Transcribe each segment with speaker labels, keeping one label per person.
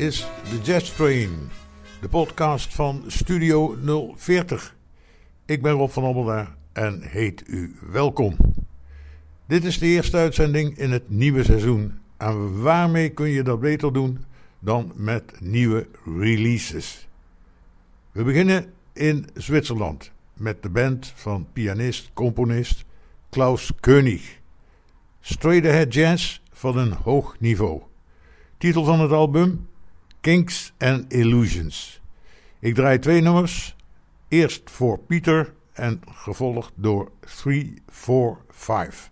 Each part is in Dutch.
Speaker 1: Is de Jazz Train, de podcast van Studio 040. Ik ben Rob van Ommelaar en heet u welkom. Dit is de eerste uitzending in het nieuwe seizoen. En waarmee kun je dat beter doen dan met nieuwe releases? We beginnen in Zwitserland met de band van pianist-componist Klaus König. Straight Ahead Jazz van een hoog niveau. Titel van het album: Kinks and Illusions. Ik draai twee nummers. Eerst voor Pieter en gevolgd door 3, 4, 5.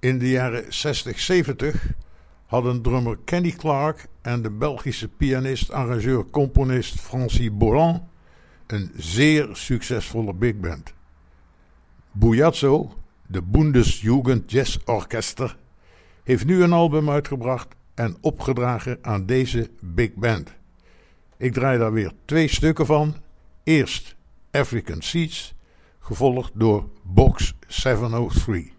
Speaker 1: In de jaren 60-70 hadden drummer Kenny Clark en de Belgische pianist, arrangeur, componist Francis Bolland een zeer succesvolle big band. Bujazzo, de Bundesjugend Jazz Orchester, heeft nu een album uitgebracht en opgedragen aan deze big band. Ik draai daar weer twee stukken van. Eerst African Seeds, gevolgd door Box 703.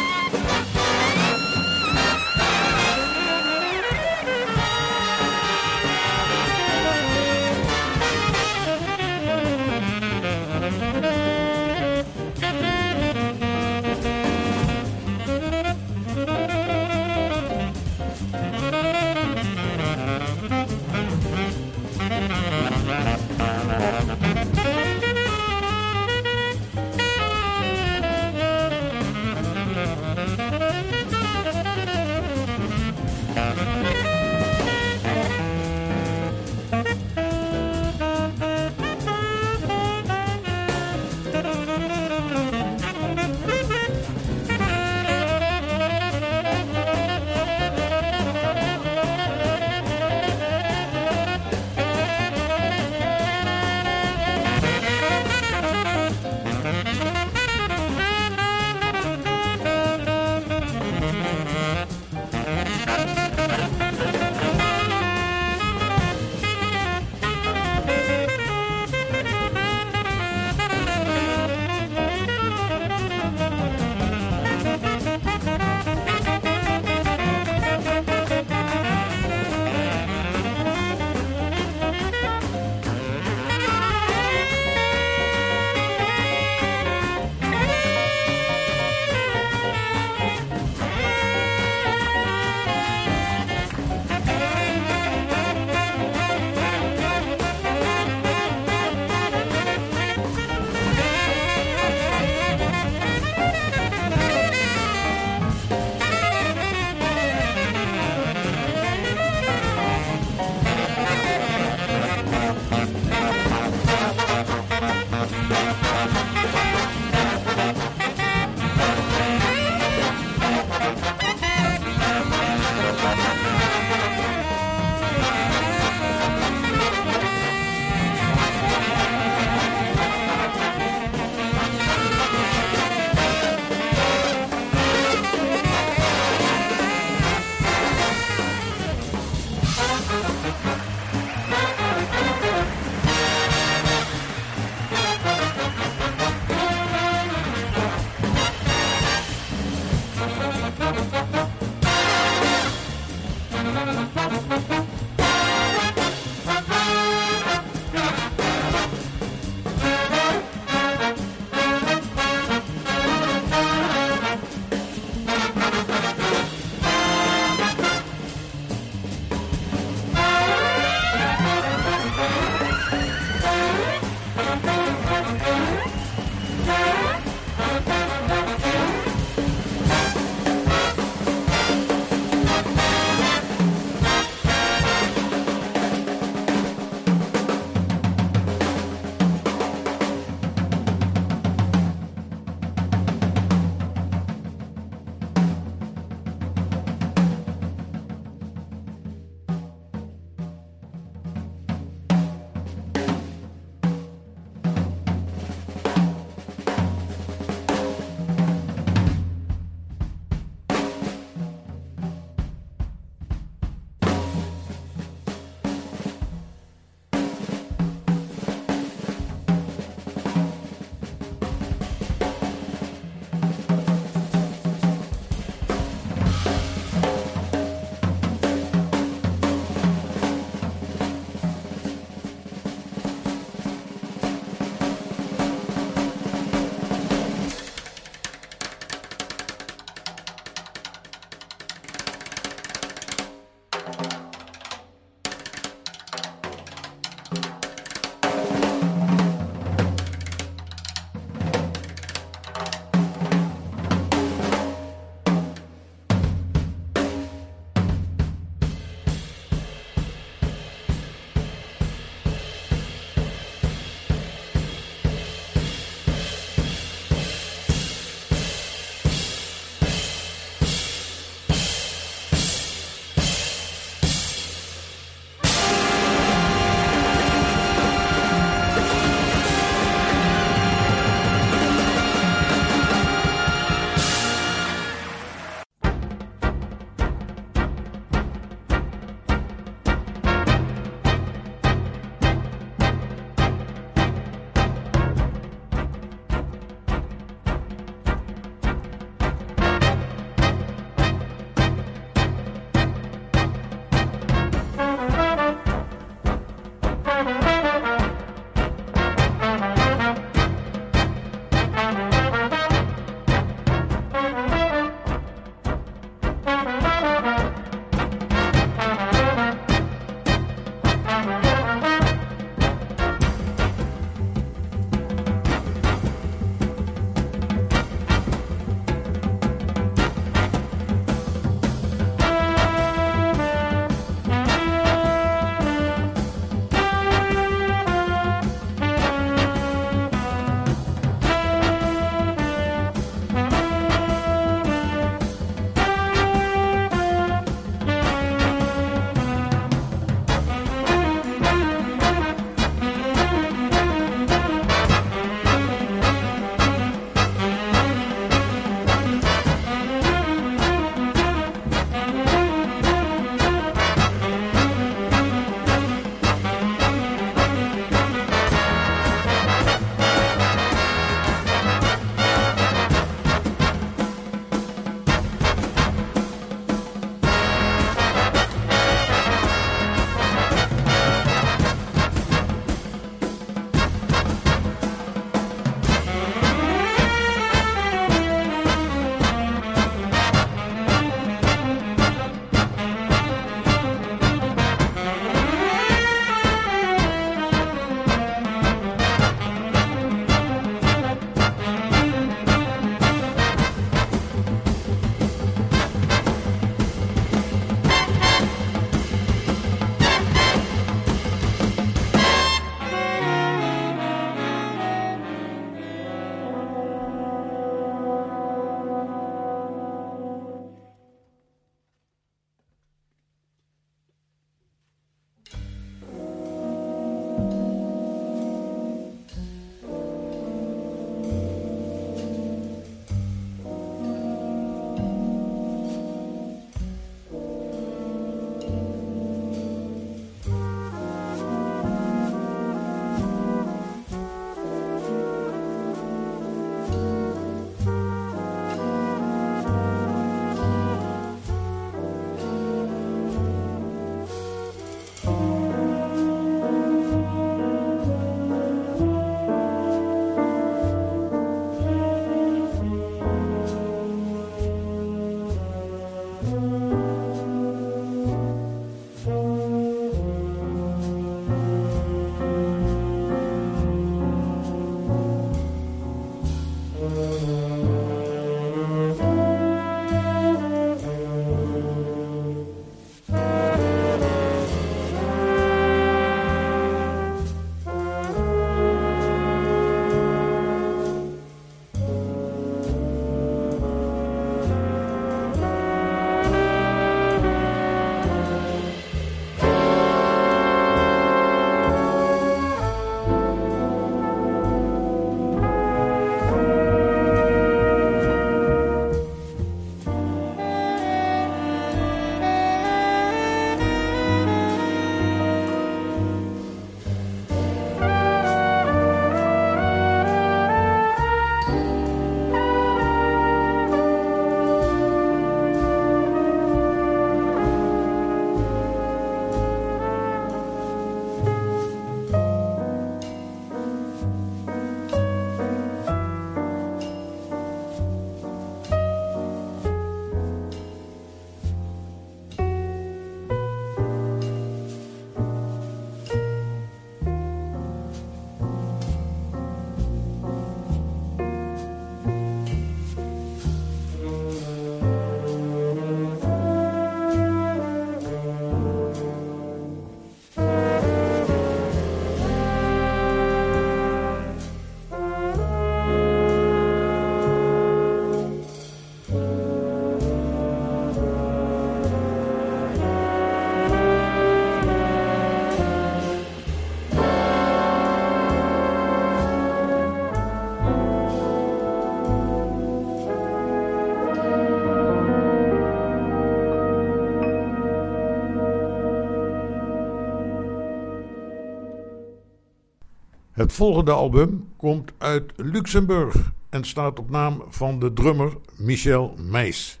Speaker 1: Het volgende album komt uit Luxemburg en staat op naam van de drummer Michel Meijs.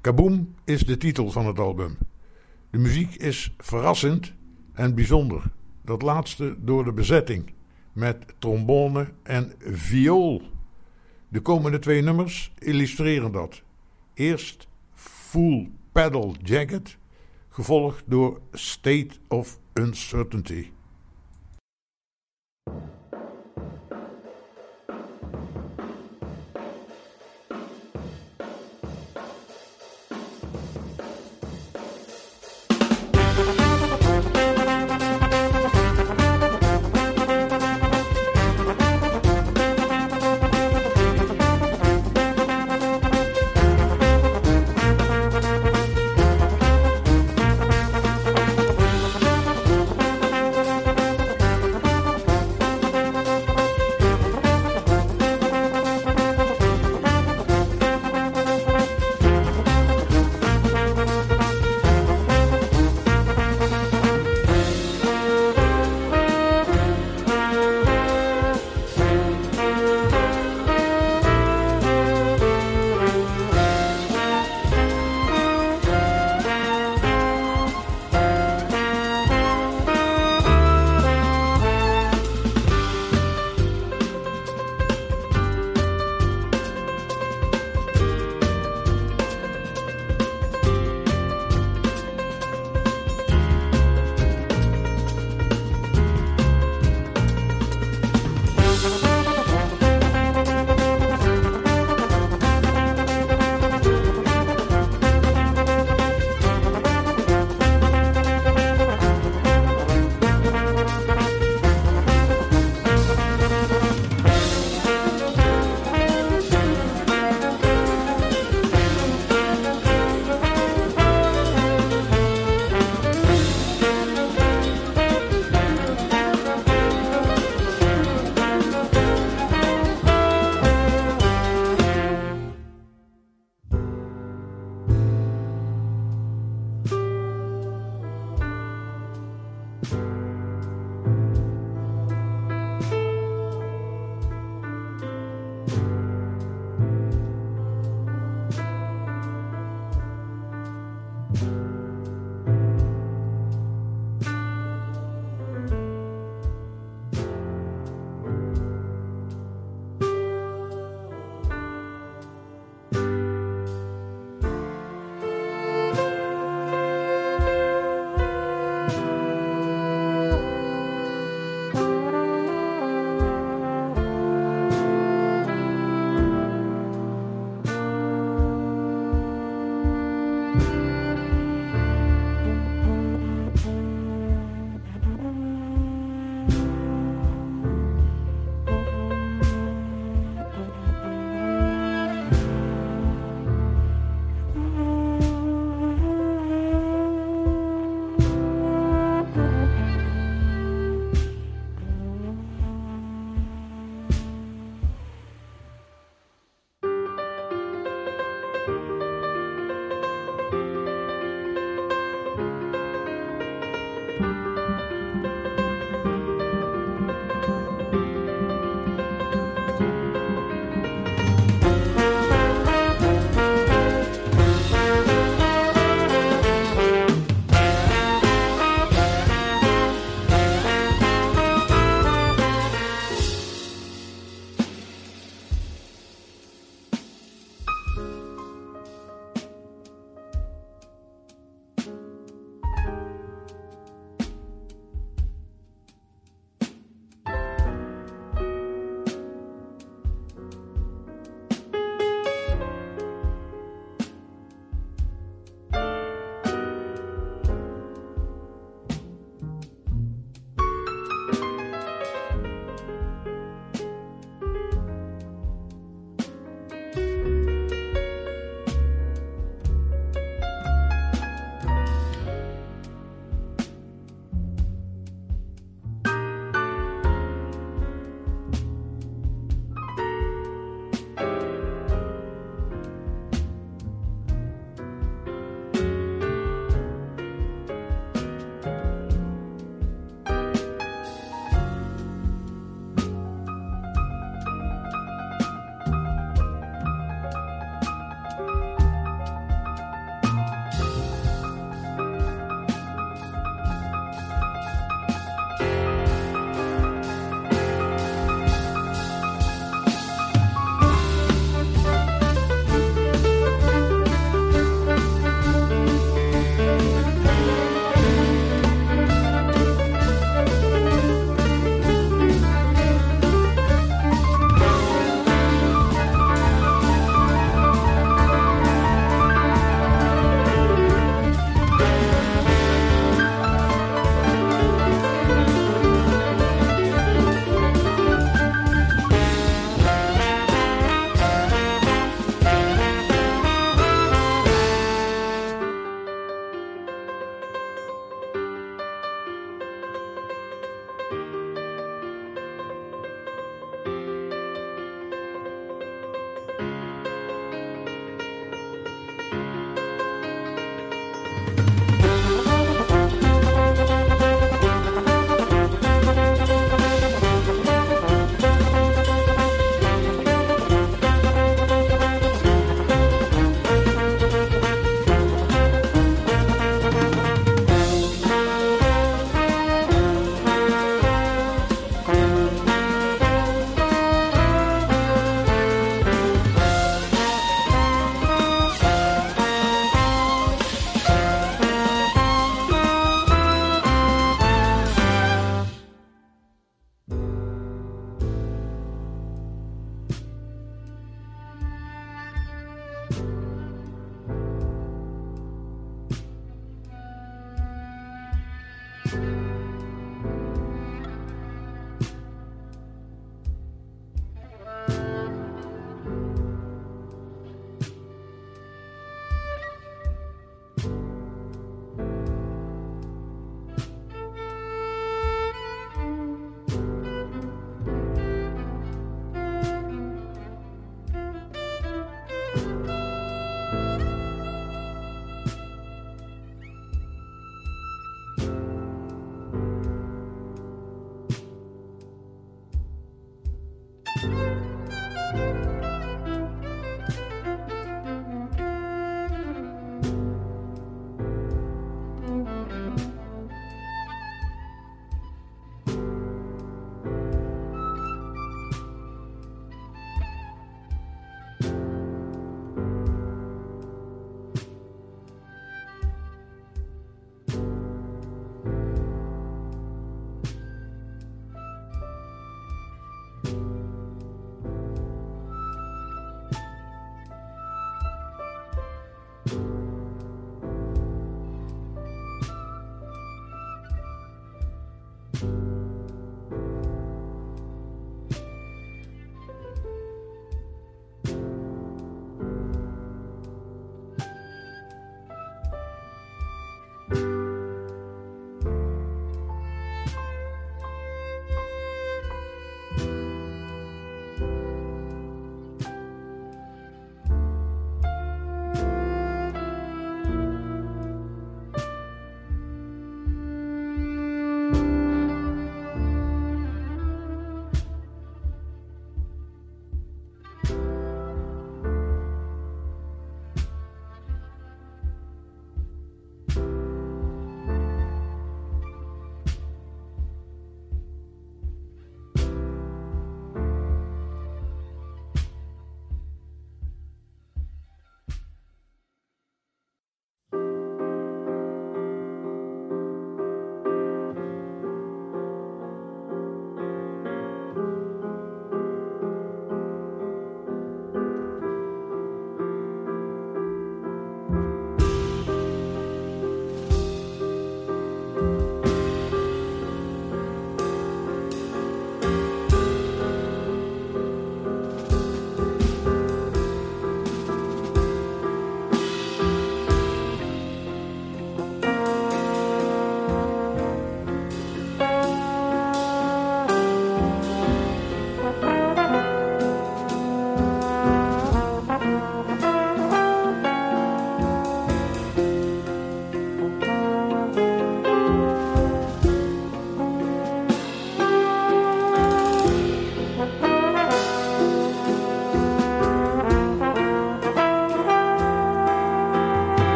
Speaker 1: Kaboom is de titel van het album. De muziek is verrassend en bijzonder. Dat laatste door de bezetting met trombone en viool. De komende twee nummers illustreren dat. Eerst Full Pedal Jacket, gevolgd door State of Uncertainty.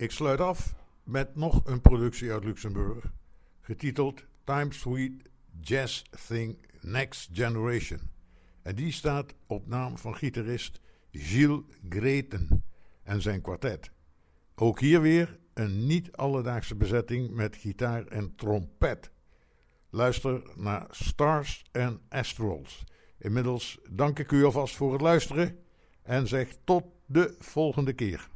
Speaker 1: Ik sluit af met nog een productie uit Luxemburg, getiteld Time Sweet Jazz Thing Next Generation. En die staat op naam van gitarist Gilles Greten en zijn kwartet. Ook hier weer een niet alledaagse bezetting met gitaar en trompet. Luister naar Stars and Astrals. Inmiddels dank ik u alvast voor het luisteren en zeg tot de volgende keer.